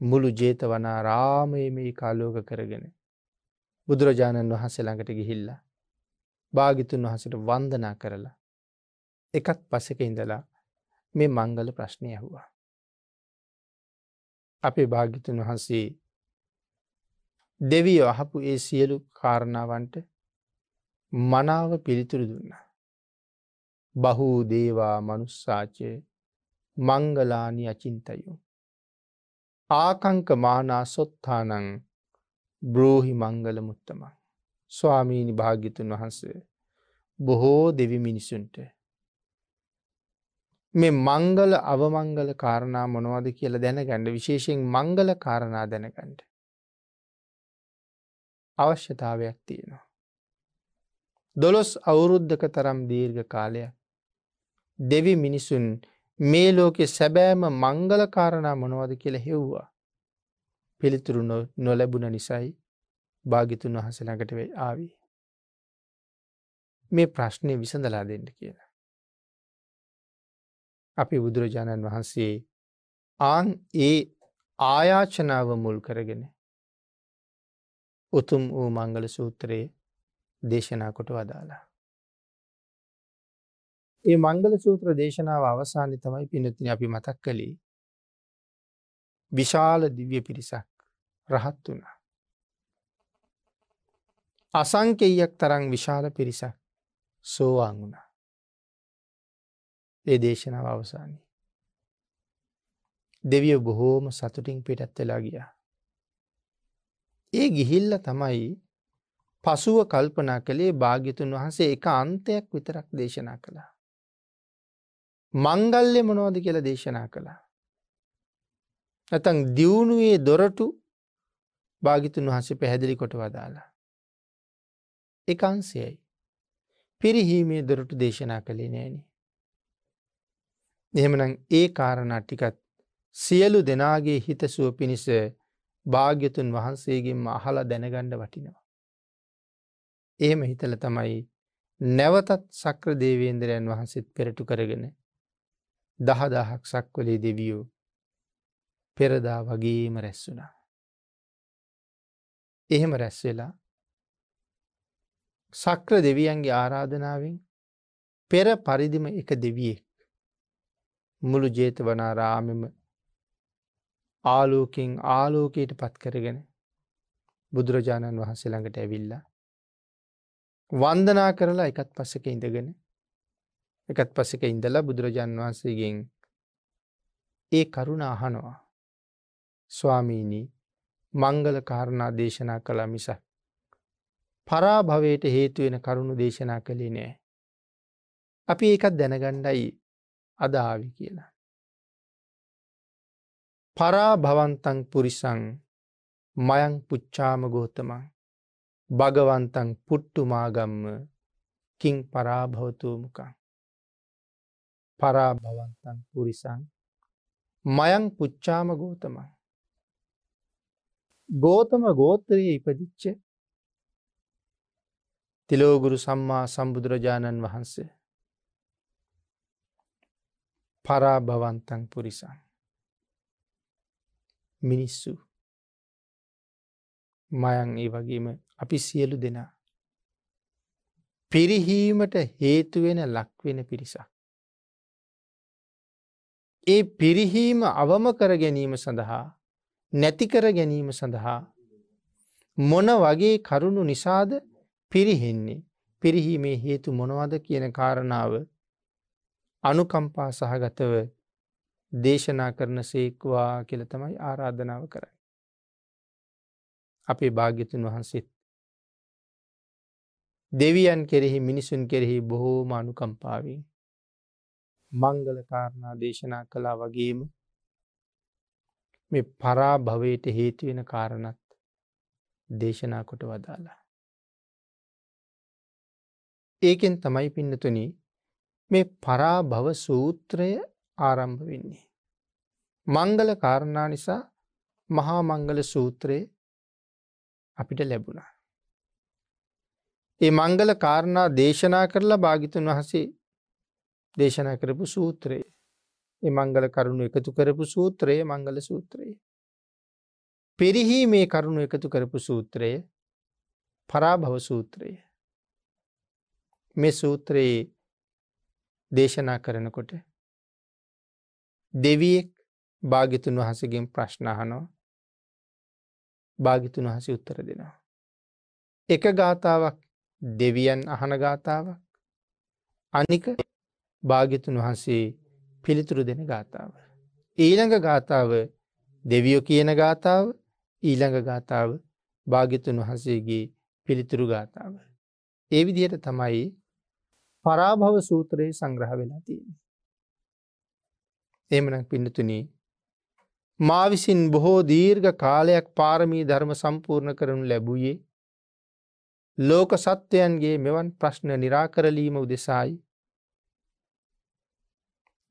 මුළු ජේත වනා රාමය මේ කාලෝක කරගෙන බුදුරජාණන් වහන්සේ ළඟට ගිහිල්ලා භාගිතුන් වහසට වන්දනා කරලා එකත් පසක ඉඳලා මේ මංගල ප්‍රශ්නය ඇහුවා. අපේ භාගිතුන් වහන්සේ දෙවිය අහපු ඒ සියලු කාරණාවන්ට මනාව පිළිතුරු දුන්න. බහූ දේවා මනුස්සාචය මංගලානි අචින්තයු. ආකංක මානා සොත්තානං බ්‍රෝහි මංගල මුත්තමං. ස්වාමීණි භාග්‍යතුන් වහන්සේ බොහෝ දෙවි මිනිසුන්ට මේ මංගල අවමංගල කාරණා මොනවද කියල දැනගණ්ඩ විශේෂයෙන් මංගල කාරණා දැනගණ්ඩ. අවශ්‍යතාවයක් තියෙනවා. දොළොස් අවුරුද්ධක තරම් දීර්ඝ කාලයක් දෙවි මිනිසුන් මේ ලෝකෙ සැබෑම මංගල කාරණා මොනවද කියල හෙව්වා. පිළිතුරු නොලැබුණ නිසයි භාගිතුන් වහස ළඟට වේ ආවී. මේ ප්‍රශ්නය විසඳලා දෙන්න කියලා. අපි බුදුරජාණන් වහන්සේ ආන් ඒ ආයාචනාව මුල් කරගෙන උතුම් වූ මංගල සූත්‍රයේ දේශනා කොට වදාලා. ඒ මංගල සූත්‍ර දේශනාව අවසානය තමයි පිනතින අපි මතක් කළේ විශාල දිව්‍ය පිරිසක් රහත් වුණා. අසංකෙයක් තරං විශාල පිරිසක් සෝවාන් වුණා. ඒ දේශනාව අවසානී. දෙවිය බොහෝම සතුටින් පිටත් වෙලා ගියා. ඒ ගිහිල්ල තමයි පසුව කල්පනා කළේ භාග්‍යතුන් වහන්සේ එක අන්තයක් විතරක් දේශනා කළා. මංගල්‍ය මොනෝද කියල දේශනා කළා. නැතන් දියුණුවේ දොරටු භාගිතුන් වහන්සේ පැහැදිලි කොට වදාලා. එකන්සයයි. පිරිහීමේ දොරටු දේශනා කළේ නෑන. එහෙමනම් ඒ කාරණා ටිකත් සියලු දෙනාගේ හිතසුව පිණිස භාග්‍යතුන් වහන්සේගෙන්ම අහලා දැනගණ්ඩ වටිනවා. එහෙම හිතල තමයි නැවතත් සක්‍ර දේවේන්දරයන් වහන්සේත් පෙරටු කරගෙන දහදාහක් සක්වලේ දෙවියෝ පෙරදා වගේම රැස්වුණා. එහෙම රැස්වෙලා සක්‍ර දෙවියන්ගේ ආරාධනාවෙන් පෙර පරිදිම එක දෙවියෙක් මුළු ජේත වනාරාමෙම ආලෝකින් ආලෝකයට පත් කරගෙන බුදුරජාණන් වහන්සේ ළඟට ඇවිල්ලා වන්දනා කරලා එකත් පස්සක ඉඳගෙන එකත් පස්සක ඉඳලා බුදුරජාණන් වහන්සේගෙන් ඒ කරුණ අහනවා ස්වාමීණී මංගල කාරණා දේශනා කළ මිසක් පරාභවයට හේතුවෙන කරුණු දේශනා කළේ නෑ. අපි ඒකත් දැනගණ්ඩයි අදාවි කියලා. පරාභවන්තං පුරිසං මයං පුච්චාම ගෝතමං භගවන්තං පුට්ටුමාගම්ම කිං පරාභවතුූමකං පරාභවන්තං පුරිසං මයං පුච්චාම ගෝතමං. ගෝතම ගෝත්‍රයේ ඉපදිච්ච තිලෝගුරු සම්මා සම්බුදුරජාණන් වහන්සේ පරාභවන්තං පුරිසං මිනිස්සු. මයන් ඒ වගේම අපි සියලු දෙනා. පිරිහීමට හේතුවෙන ලක්වෙන පිරිසක්. ඒ පිරිහීම අවම කර ගැනීම සඳහා නැතිකර ගැනීම සඳහා මොන වගේ කරුණු නිසාද පිරිහෙන්නේ? පිරිහීමේ හේතු මොනවද කියන කාරණාව අනුකම්පා සහගතව දේශනා කරන සේක්වා කියල තමයි ආරාධනාව කරයි. අපේ භාග්‍යතුන් වහන්සේත් දෙවියන් කෙරෙහි මිනිසුන් කෙරෙහි බොහෝම අනුකම්පාවෙන් මංගල කාරණා දේශනා කලා වගේම මේ පරා භවයට හේතුවෙන කාරණත් දේශනා කොට වදාලා. ඒකෙන් තමයි පින්නතුනි මේ පරා භව සූත්‍රය ආරම්භ වෙන්නේ. මංගල කාරණා නිසා මහා මංගල සූත්‍රයේ අපිට ලැබුණා. ඒ මංගල කාරණා දේශනා කරලා භාගිතුන් වහසේ දේශනා කරපු සූත්‍රයේ මංගල කරුණු එකතු කරපු සූත්‍රයේ මංගල සූත්‍රයේ. පිරිහි මේ කරුණු එකතු කරපු සූත්‍රය පරාභව සූත්‍රය. මේ සූත්‍රයේ දේශනා කරනකොට දෙවියෙක් භාගිතුන් වහසගෙන් ප්‍රශ්නහනෝ භාගිතුන් වහස උත්තර දෙනවා. එක ගාථාවක් දෙවියන් අහන ගාථාවක් අනික භාගිතුන් වහන්සේ පිළිතුරු දෙන ගාථාව. ඊළඟ ගාථාව දෙවියෝ කියන ගාථාව ඊළඟ ගාථාව භාගිතුන් වහන්සේගේ පිළිතුරු ගාථාව. ඒ විදිහට තමයි පරාභව සූත්‍රයේ සංග්‍රහ වෙලා තියෙන. එමනක් පින්නතුනී මා විසින් බොහෝ දීර්ඝ කාලයක් පාරමී ධර්ම සම්පූර්ණ කරනු ලැබුයේ ලෝක සත්වයන්ගේ මෙවන් ප්‍රශ්න නිරාකරලීම උදෙසායි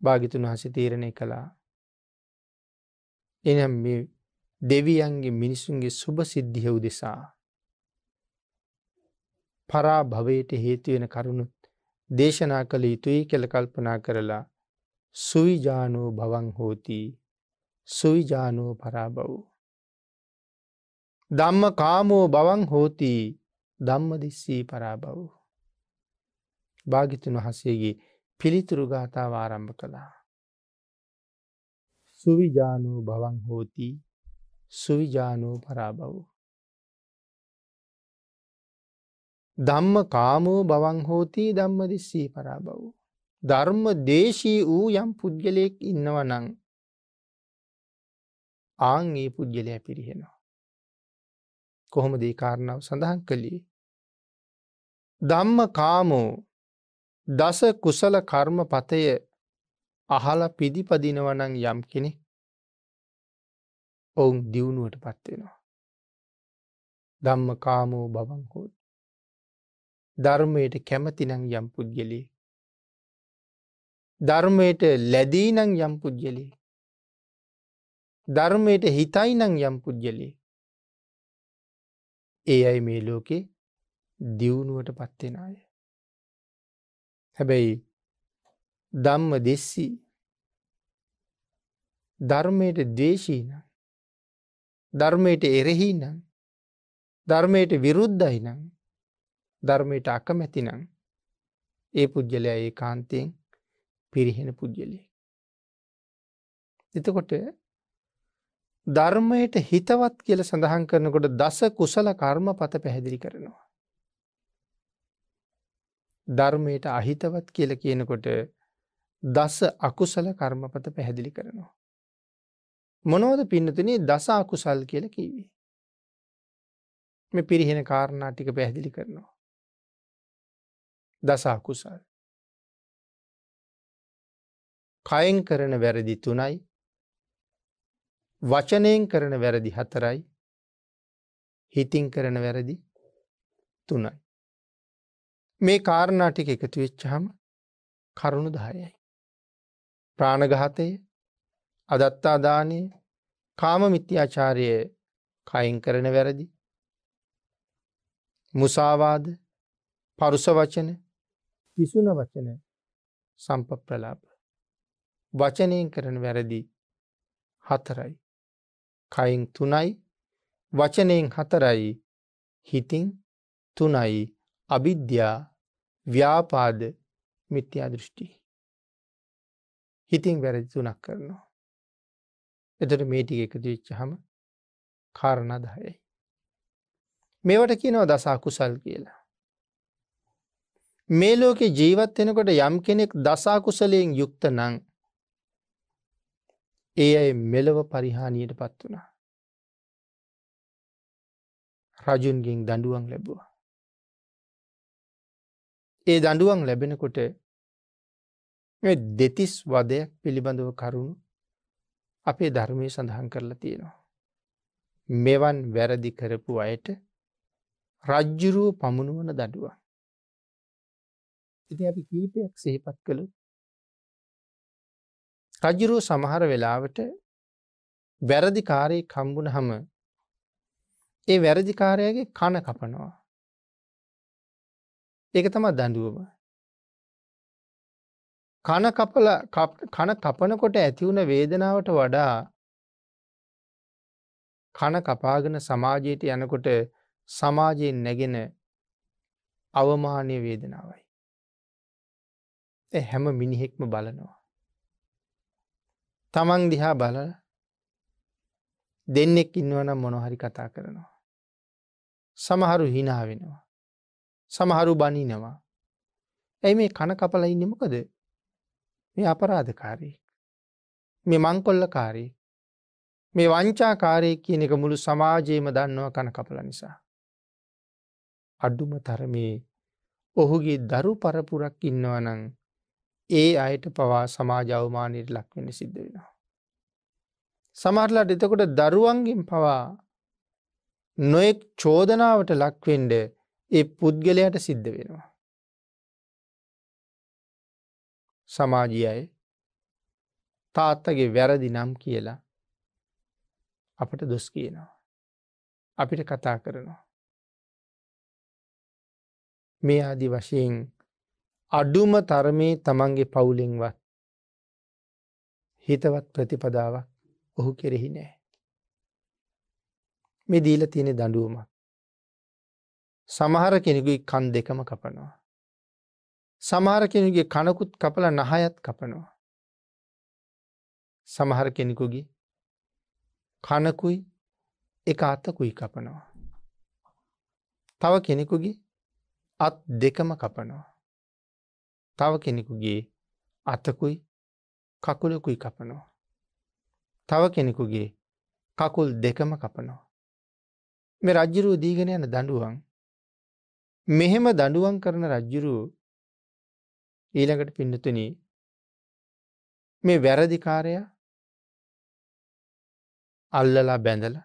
භාගිතුන් වහස තීරණය කළා. එනම් මේ දෙවියන්ගේ මිනිසුන්ගේ සුභ සිද්ධිය උදෙසා. පරා භවයට හේතුවෙන කරුණුත් දේශනා කළ යුතුයි කෙළ කල්පනා කරලා සුවිජානෝ බවං හෝති සුවිජානෝ පරාබව්. ධම්ම කාමෝ බවං හෝති ධම්ම දිස්සී පරාබව්. භාගිතුන් වහසේගේ පිළිතුරු ගාථාව ආරම්භ කළා. සුවිජානූ බවං හෝති සුවිජානූ පරාබව්. ධම්ම කාමෝ බවං හෝති ධම්ම දෙස්සී පරා බව්. ධර්ම දේශී වූ යම් පුද්ගලයෙක් ඉන්නව නං ආං ඒ පුද්ගලය පිරිහෙනවා. කොහොම දී කාරණාව සඳහන් කළේ. ධම්ම කාමෝ දස කුසල කර්ම පතය අහල පිදිපදිනවනං යම් කෙනෙ ඔවුන් දියුණුවට පත්වෙනවා. ධම්ම කාමෝ බවංකෝත්. ධර්මයට කැමතිනං යම් පුද්ගලේ. ධර්මයට ලැදීනං යම් පුද්ගලේ. ධර්මයට හිතයිනං යම් පුද්ගලේ. ඒ අයි මේ ලෝකේ දියුණුවට පත්වෙන අය. හැබැයි ධම්ම දෙස්සී ධර්මයට දේශී නම් ධර්මයට එරෙහි නම් ධර්මයට විරුද්ධයි නම් ධර්මයට අකමැති නම් ඒ පුද්ගලයා ඒ කාන්තයෙන් පිරිහෙන පුද්ගලයෙක්. එතකොට ධර්මයට හිතවත් කියල සඳහන් කරනකොට දස කුසල කර්ම පත පැහැදිලි කරනවා. ධර්මයට අහිතවත් කියල කියනකොට දස අකුසල කර්මපත පැහැදිලි කරනවා. මොනවද පින්නතුනේ දස අකුසල් කියල කීවී. මේ පිරිහෙන කාරණා ටික පැහැදිලි කරනවා. දසාකුසල්. කයෙන් කරන වැරදි තුනයි වචනයෙන් කරන වැරදි හතරයි හිතින් කරන වැරදි තුනයි. මේ කාරණාටික එකතු වෙච්චහම කරුණු දායයි. ප්‍රාණගහතය අදත්තාදානය කාම මිත්‍යාචාරය කයින් කරන වැරදි මුසාවාද පරුස වචන පිසුන වචන සම්ප ප්‍රලාප වචනයෙන් කරන වැරදි හතරයි. කයින් තුනයි වචනයෙන් හතරයි හිතින් තුනයි. අවිද්‍යා ව්‍යාපාද මිත්‍යා දෘෂ්ටි. හිතින් වැරදි තුනක් කරනවා. එතට මේටික එකතු විච්චහම කාරණදහයයි මේවට කියනව දසා කුසල් කියලා. මේ ලෝකෙ ජීවත් වෙනකොට යම් කෙනෙක් දසාකුසලයෙන් යුක්ත නං ඒ අය මෙලව පරිහානියට පත් වුණා. රජුන්ගෙන් දඩුවන් ලැබවා. ඒ දඩුවන් ලැබෙනකොට දෙතිස් වදයක් පිළිබඳව කරුණු අපේ ධර්මය සඳහන් කරලා තියෙනවා. මෙවන් වැරදි කරපු අයට රජ්ජුරුව පමුණුවන දඩුවන්. ඉති අපි කීපයක් සහිපත් කළු රජ්ජුරුව සමහර වෙලාවට වැරදි කාරයේ කම්බුණ හම ඒ වැරදිකාරයගේ කන කපනවා. ඒක තම දඩුවම. කන කපල කන කපනකොට ඇතිවුණ වේදනාවට වඩා කන කපාගෙන සමාජයට යනකොට සමාජයෙන් නැගෙන අවමානය වේදනාවයි. හැම මිනිහෙක්ම බලනවා. තමන් දිහා බල දෙන්නෙක් ඉන්නවනම් මොනොහරි කතා කරනවා. සමහරු හිනා වෙනවා. සමහරු බනිනවා. ඇයි මේ කන කපල ඉන්නමකද මේ අපරාධකාරී. මේ මංකොල්ලකාරී. මේ වංචාකාරය කියන එක මුළු සමාජයේම දන්නව කන කපල නිසා. අඩුම තරමේ ඔහුගේ දරු පරපුරක් ඉන්නවනං ඒ අයට පවා සමාජවමානයට ලක්වෙන සිද්ධ වෙනවා. සමහරලාට එතකොට දරුවන්ගින් පවා නොෙක් චෝදනාවට ලක්වෙන්ඩ ඒ පුද්ගලයට සිද්ධ වෙනවා. සමාජියයි තාත්තගේ වැරදි නම් කියලා අපට දොස් කියනවා. අපිට කතා කරනවා. මේ ආදි වශයෙන් අඩුම තරමේ තමන්ගේ පවුලෙන්වත් හිතවත් ප්‍රතිපදාවක් ඔහු කෙරෙහි නෑ. මේ දීල තියෙන දඩුවමක්. සමහර කෙනෙකුයි කන් දෙකම කපනවා. සමහර කෙනෙකුගේ කනකුත් කපල නහයත් කපනවා. සමහර කෙනෙකුගේ කනකුයි එක අත්තකුයි කපනවා. තව කෙනෙකුගේ අත් දෙකම කපනවා. තව කෙනෙකුගේ අතකුයි කකුලකුයි කපනවා. තව කෙනෙකුගේ කකුල් දෙකම කපනවා. මේ රජ්ජුරුව දීගෙන යන දඩුවන් මෙහෙම දඩුවන් කරන රජ්ජුරුව ඊළඟට පින්නතුන මේ වැරදිකාරය අල්ලලා බැඳල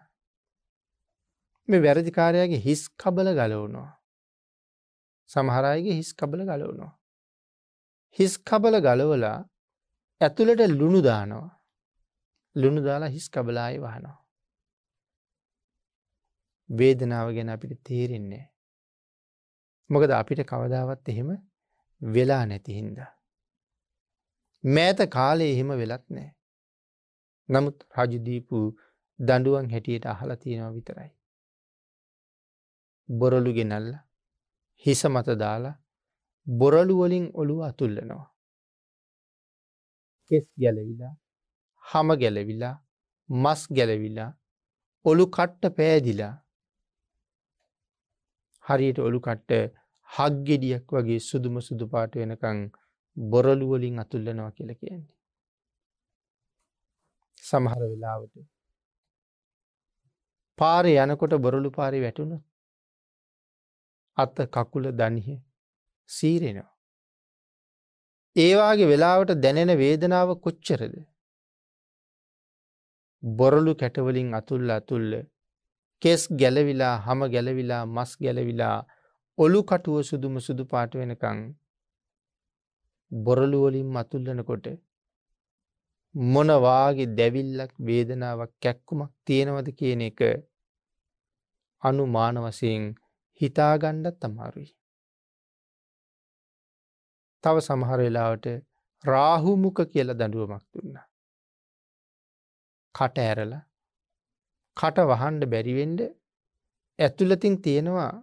මේ වැරදිකාරයාගේ හිස් කබල ගලවුණවා. සමහරයගේ හිස් කබල ගලවුණවා. හිස් කබල ගලවලා ඇතුළට ලුණු දානවා. ලුණු දාලා හිස් කබලායි වහනවා. වේදනාව ගැන අපිට තේරෙන්නේ. මොකද අපිට කවදාවත් එහෙම වෙලා නැති හින්දා. මෑත කාලේ එහෙම වෙලත් නෑ. නමුත් රජුදීපු දඩුවන් හැටියට අහලා තියෙනවා විතරයි. බොරලු ගෙනල්ල හිස මත දාලා බොරලුවලින් ඔළුව අතුල්ලනවා. කෙස් ගැලවිලා හම ගැලවිලා මස් ගැලවිලා ඔළු කට්ට පෑදිලා හරියට ඔළු කට්ට හක්ගෙඩියක් වගේ සුදුම සුදු පාට වෙනකං බොරලුවලින් අතුල්ලනවා කියල කියන්නේ. සමහර වෙලාවට පාරය යනකොට බොරලු පාරි වැටුණ අත්ත කකුල දනිහ සීරෙනවා. ඒවාගේ වෙලාවට දැනෙන වේදනාව කොච්චරද. බොරලු කැටවලින් අතුල්ල අතුල්ල කෙස් ගැලවිලා හම ගැලවිලා මස් ගැලවිලා ඔලු කටුව සුදුම සුදු පාට වෙනකං බොරලුවලින් මතුල්ලනකොට මොනවාගේ දැවිල්ලක් වේදනාවක් කැක්කුමක් තියෙනවද කියන එක අනුමාන වසයෙන් හිතාගණ්ඩත් අමාරුයි. තව සමහර වෙලාවට රාහුමුක කියල දඩුවමක් දුන්න. කට ඇරල කට වහන්ඩ බැරිවෙන්ඩ ඇතුලතින් තියෙනවා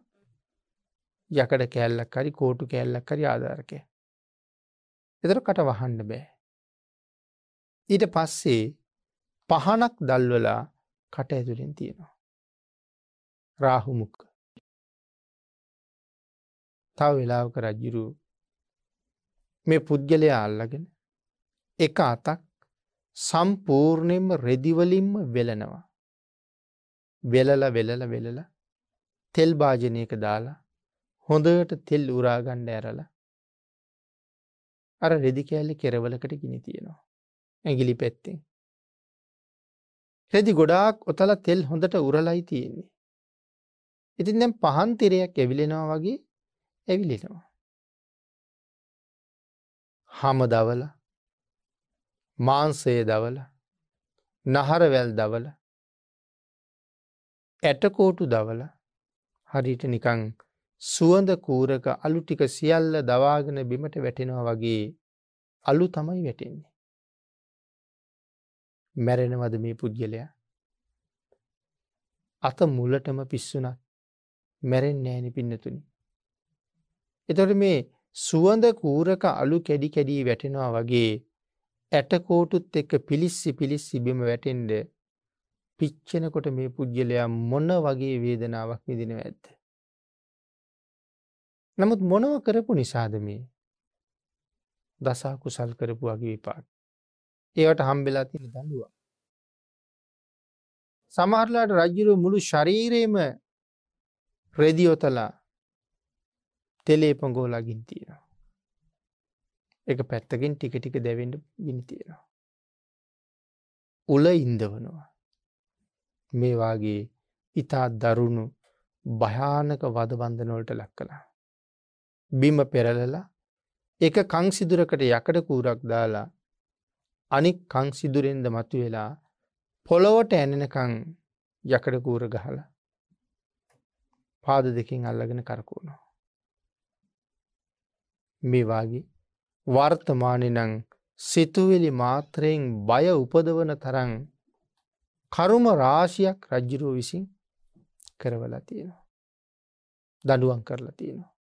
යකඩ කෑල්ලක් හරි කෝටු කෑල්ලක් හරි ආධාරකය. එතර කට වහන්න බෑ. ඊට පස්සේ පහනක් දල්වලා කට ඇතුලින් තියෙනවා. රාහුමුක්ක. තව වෙලාවක රජ්ජුරු මේ පුද්ගලයා අල්ලගෙන එක අතක් සම්පූර්ණයෙන්ම රෙදිවලින්ම වෙලනවා. වෙලල වෙලල වෙලල තෙල් භාජනයක දාලා හොඳට තෙල් උරාගණ්ඩ ඇරල අර රෙදි කෑල්ලි කෙරවලකට ගිනි තියෙනවා. ඇගිලි පැත්තෙන්. රෙදි ගොඩාක් ඔතල තෙල් හොඳට උරලයි තියෙන්නේ. ඉතින් දැම් පහන් තිරයක් ඇවිලෙනවා වගේ ඇවිලෙනවා. හම දවල මාන්සය දවල නහරවැල් දවල ඇටකෝටු දවල හරිට නිකං සුවඳ කූරක අලු ටික සියල්ල දවාගෙන බිමට වැටෙනවා වගේ අලු තමයි වැටෙන්නේ. මැරෙනවද මේ පුද්ගලයා අත මුලටම පිස්සුනත් මැරෙන් නෑනි පින්නතුනි. එතොට මේ සුවඳ කූරක අලු කැඩි කැඩී වැටෙනවා වගේ ඇටකෝටුත් එක්ක පිලිස්සි පිලිස්සි බිම වැටෙන්ඩ පිච්චෙනකොට මේ පුද්ගලයා මොන්න වගේ වේදනාවක් විදිනව ඇත්ත. නමුත් මොනව කරපු නිසාද මේ දසා කුසල් කරපු වගේ විපාක්. ඒවට හම්බෙලා තින දඩුව. සමහරලාට රජ්ජුරු මුළු ශරීරයම රෙදියොතලා තෙලේ පොගෝලාගින් තියෙනවා. එක පැත්තකින් ටික ටික දැවෙන්ට ගිනි තියෙනවා. උල ඉන්දවනවා. මේවාගේ ඉතා දරුණු භයානක වදබන්ධනොල්ට ලක් කලා. බිම පෙරලලා එක කංසිදුරකට යකඩ කූරක් දාලා අනික් කංසිදුරෙන්ද මතු වෙලා පොළොවට ඇනෙනකං යකඩ කූර ගහල පාද දෙකින් අල්ලගෙන කරකුණු. මේ වගේ වර්තමානනං සිතුවෙලි මාත්‍රයෙන් බය උපදවන තරං කරුම රාශියක් රජ්ජුරුව විසින් කරවලා තියෙනවා. දඩුවන් කරලා තියෙනවා.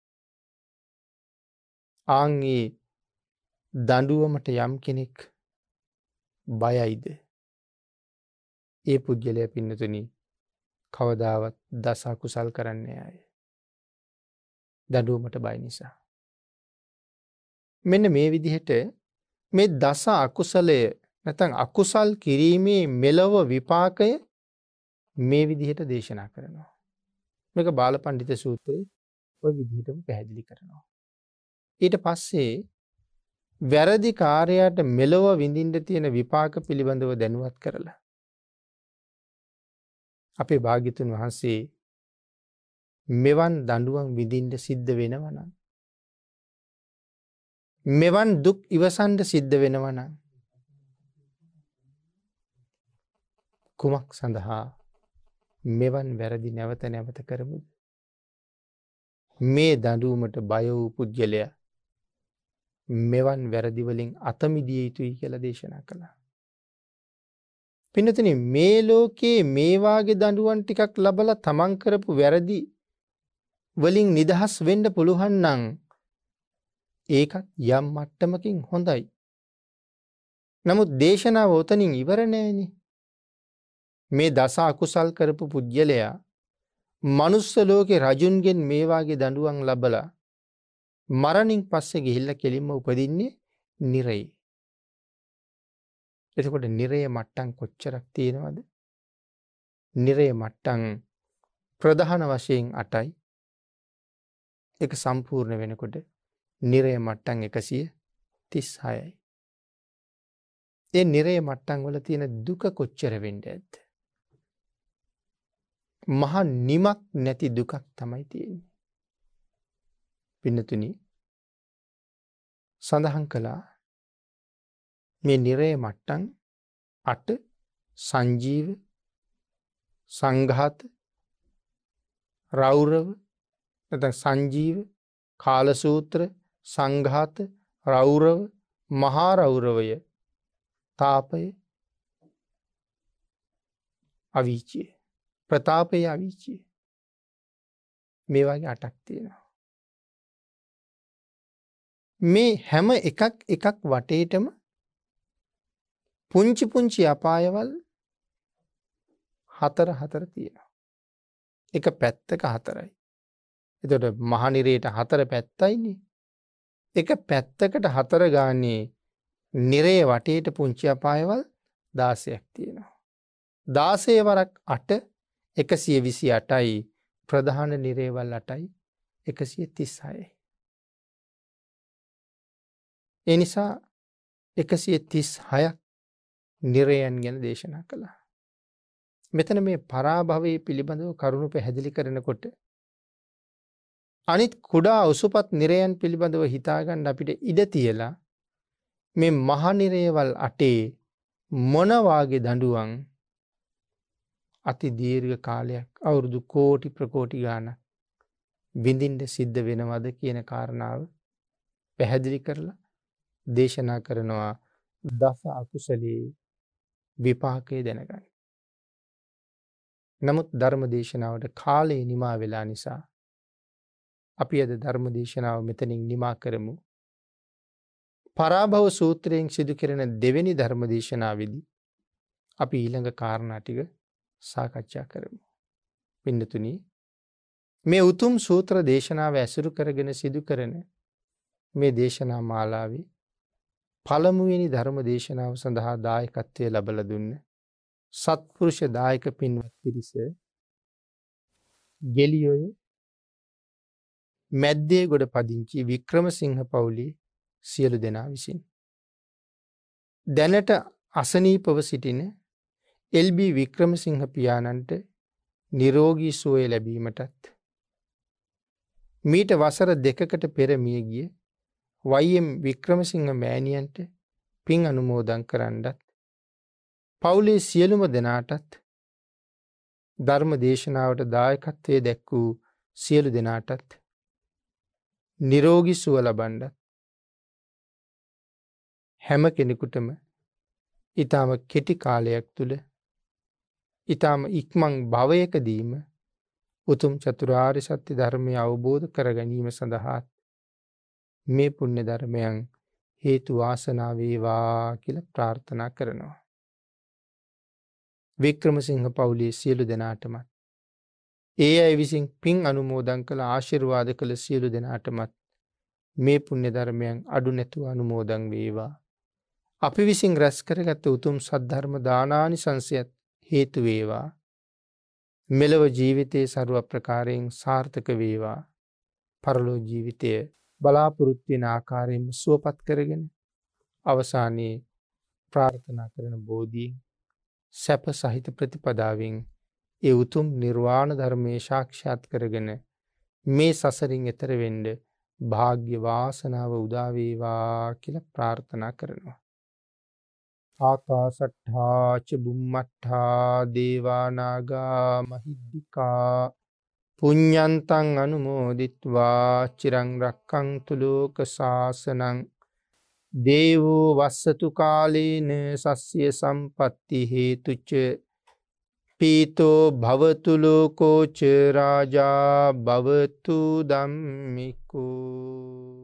ආංගේ දඩුවමට යම් කෙනෙක් බයයිද ඒ පුද්ගලය පින්නතුනි කවදාවත් දසා කුසල් කරන්නේ අය. දඩුවමට බය නිසා. මෙන්න මේ විදිහට මේ දස අකුසලය නැතන් අකුසල් කිරීමේ මෙලොව විපාකය මේ විදිහට දේශනා කරනවා. මේක බාල පණ්ඩිත සූත්‍රයේ ඔය විදිහටම පැහැදිලි කරනවා. ඊට පස්සේ වැරදි කාරයට මෙලොව විඳින්ට තියෙන විපාක පිළිබඳව දැනුවත් කරලා. අපේ භාගිතුන් වහන්සේ මෙවන් දඩුවන් විදින්ට සිද්ධ වෙනවනම්. මෙවන් දුක් ඉවසන්ඩ සිද්ධ වෙනවනම්. කුමක් සඳහා මෙවන් වැරදි නැවත නැවත කරමුද. මේ දඩුවමට බය වූ පුද්ගලය මෙවන් වැරදිවලින් අතමිදිය යුතුයි කියල දේශනා කළා. පිනතන මේ ලෝකයේ මේවාගේ දඩුවන් ටිකක් ලබල තමන්කරපු වැරදි වලින් නිදහස් වෙන්ඩ පුළුහන්නං ඒකත් යම් මට්ටමකින් හොඳයි. නමුත් දේශනාව ඔතනින් ඉවරණෑනේ මේ දස අකුසල් කරපු පුද්ගලයා මනුස්ස ලෝකෙ රජුන්ගෙන් මේවාගේ දඩුවන් ලබලා මරණින් පස්සෙ ගිහිල්ල කෙලින්ම උපදින්නේ නිරයි. එතකොට නිරේ මට්ටන් කොච්චරක් තියෙනවද. නිරේ මට්ටන් ප්‍රධාන වශයෙන් අටයි එක සම්පූර්ණ වෙනකොට නිරේ මට්ටන් එකසිය තිස් හයයි. ඒ නිරේ මට්ටන් වල තියෙන දුක කොච්චර වෙන්ඩ ඇත්ත. මහා නිමක් නැති දුකක් තමයි තියෙන්නේ. පින්නතුනි සඳහන් කළා මේ නිරේ මට්ටන් අට සංජීව සංඝාත රෞරව නැත සංජීව කාලසූත්‍ර සංඝාත රෞරව මහාරෞරවය තාපය අවිචිය ප්‍රතාපය අවිචිය මේ වගේ අටක් තියෙනවා. මේ හැම එකක් එකක් වටේටම පුංචි පුංචි අපායවල් හතර හතර තියෙනවා. එක පැත්තක හතරයි. එතොට මහනිරේට හතර පැත්තයින්නේ. එක පැත්තකට හතර ගානේ නිරේ වටේට පුංචි අපායවල් දාසයක් තියෙනවා. දාසය වරක් අට එකසිය විසි අටයි ප්‍රධාන නිරේවල් අටයි එකසිය තිස්සායයි. එනිසා එකසිය තිස් හයක් නිරයන් ගැන දේශනා කළා. මෙතන මේ පරාභවය පිළිබඳව කරුණු පැහැදිලි කරනකොට අනිත් කුඩා උසුපත් නිරයන් පිළිබඳව හිතාගන්න අපිට ඉඩ තියලා මේ මහනිරේවල් අටේ මොනවාගේ දඩුවන් අති දීර්ඝ කාලයක් අවුරුදු කෝටි ප්‍රකෝටි ගාන විඳින්ට සිද්ධ වෙනවද කියන කාරණාව පැහැදිලි කරලා දේශනා කරනවා දස අකුසලේ විපාකය දැනගන්න. නමුත් ධර්ම දේශනාවට කාලයේ නිමා වෙලා නිසා අපි අද ධර්ම දේශනාව මෙතනින් නිමා කරමු. පරාභව සූත්‍රයෙන් සිදු කෙරෙන දෙවැනි ධර්ම දේශනාවේදී අපි ඊළඟ කාරණාටික සාකච්ඡා කරමු. පින්නතුනි මේ උතුම් සූත්‍ර දේශනාව ඇසුරු කරගෙන සිදු කරන මේ දේශනා මාලාවේ පළමුවෙනි ධර්ම දේශනාව සඳහා දායකත්වය ලබල දුන්න සත්පුරුෂ දායක පින්වත් පිරිස ගෙලියොය මැද්දේ ගොඩ පදිංචි වික්‍රමසිංහ පවුලි සියලු දෙනා විසින්. දැනට අසනීපව සිටින එල්බී වික්‍රමසිංහ පියාණන්ට නිරෝගී සුවය ලැබීමටත්. මීට වසර දෙකකට පෙරමිය ගිය වයිම් වික්‍රමසිංහ මෑණියන්ට පින් අනුමෝදන් කරන්නත්. පවුලේ සියලුම දෙනාටත් ධර්ම දේශනාවට දායකත්වය දැක් වූ සියලු දෙනාටත් නිරෝගි සුව ලබන්ඩත් හැම කෙනෙකුටම ඉතාම කෙටි කාලයක් තුළ ඉතාම ඉක්මං භවයකදීම උතුම් චතුරාරි සත්‍ය ධර්මය අවබෝධ කර ගැනීම සඳහාත් මේ පුුණ්‍ය ධර්මයන් හේතු වාසනාවේවා කියල ප්‍රාර්ථනා කරනවා. වික්‍රමසිංහ පවුලේ සියලු දෙනාටමත් ඒ අය විසින් පින් අනුමෝදන් කළ ආශිර්වාද කළ සියලු දෙනාටමත් මේ පුුණ්‍ය ධර්මයන් අඩු නැතුව අනුමෝදං වේවා. අපි විසින් රැස් කරගත්ත උතුම් සද්ධර්ම දානානි සංසයත් හේතු වේවා. මෙලව ජීවිතයේ සරුව ප්‍රකාරයෙන් සාර්ථක වේවා පරලෝ ජීවිතය බලාපොරොත්තියෙන ආකාරයෙන්ම සුවපත් කරගෙන අවසානයේ ප්‍රාර්ථනා කරන බෝධීන් සැප සහිත ප්‍රතිපදාවෙන් ඒ උතුම් නිර්වාණ ධර්මය ශාක්ෂාත් කරගෙන මේ සසරින් එතර වෙන්ඩ භාග්‍ය වාසනාව උදාවේවා කියල ප්‍රාර්ථනා කරනවා. ආකාසට්හාච බුම්මට්හා දේවානාගා මහිද්දිකා පුඤ්ඤන්තං අනුමෝදිත්වා චිරං රක්ඛන්තු ලෝක සාසනං දේවෝ වස්සතු කාලේන සස්්‍ය සම්පත්ති හේතුච පීතෝ භවතු ලෝකෝච රාජා භවතු ධම්මිකෝ।